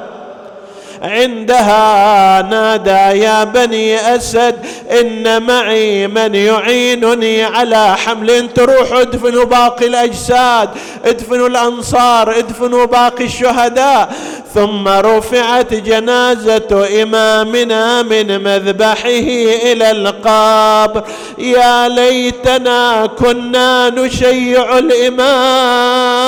[SPEAKER 1] عندها نادى يا بني أسد إن معي من يعينني على حمل تروحوا ادفنوا باقي الأجساد ادفنوا الأنصار ادفنوا باقي الشهداء. ثم رفعت جنازة إمامنا من مذبحه إلى القبر. يا ليتنا كنا نشيع الإمام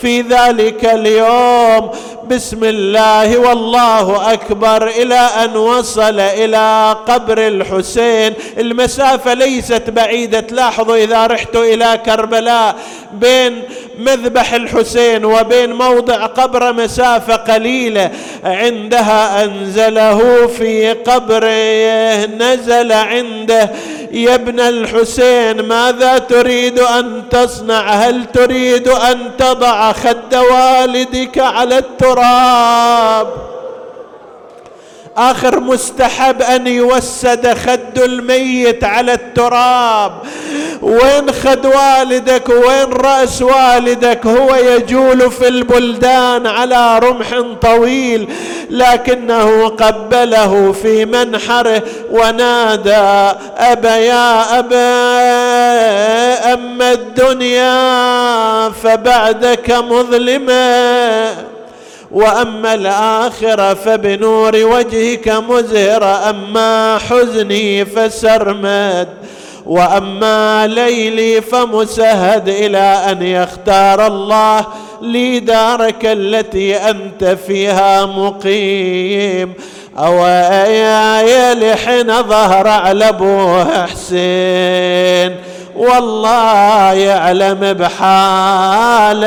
[SPEAKER 1] في ذلك اليوم. بسم الله والله أكبر إلى أن وصل إلى قبر الحسين. المسافة ليست بعيدة تلاحظوا إذا رحت إلى كربلاء بين مذبح الحسين وبين موضع قبر مسافة قليلة. عندها أنزله في قبره نزل عنده. يا ابن الحسين ماذا تريد أن تصنع؟ هل تريد أن تضع خد والدك على التراب؟ آخر مستحب أن يوسد خد الميت على التراب. وين خد والدك؟ وين رأس والدك؟ هو يجول في البلدان على رمح طويل لكنه قبله في منحره ونادى أبا يا أبا أما الدنيا فبعدك مظلمه وأما الآخرة فبنور وجهك مزهره أما حزني فسرمد وأما ليلي فمسهد إلى أن يختار الله لي دارك التي أنت فيها مقيم. أو يا لحن ظهر على ابوه حسين والله يعلم بحاله.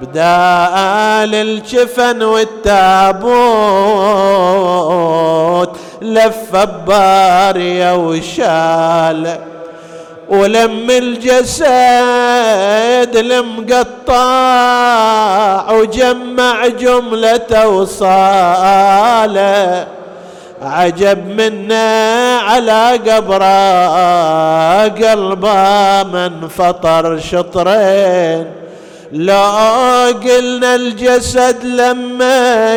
[SPEAKER 1] بدال الجفن والتابوت لف بارية وشال. ولم الجسد المقطع وجمع جملة وصاله عجب منا على قبره قلبه من فطر شطرين. لا قلنا الجسد لما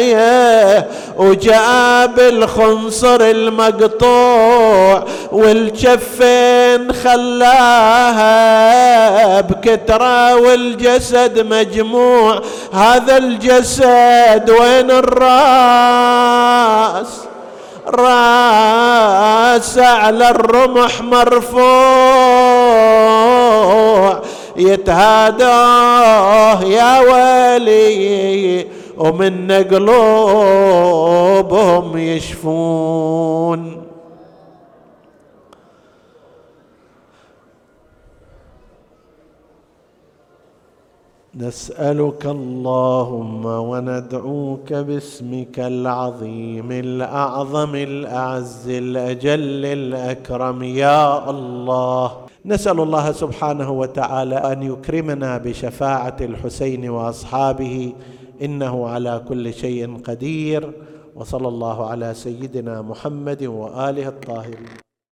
[SPEAKER 1] وجاب الخنصر المقطوع والجفين خلاها بكترة والجسد مجموع. هذا الجسد وين الراس؟ راس على الرمح مرفوع. يتهادوه يا ولي ومن قلوبهم يشفون. نسألك اللهم وندعوك باسمك العظيم الأعظم الأعز الأجل الأكرم. يا الله نسأل الله سبحانه وتعالى أن يكرمنا بشفاعة الحسين وأصحابه. إنه على كل شيء قدير. وصلى الله على سيدنا محمد وآله الطاهرين.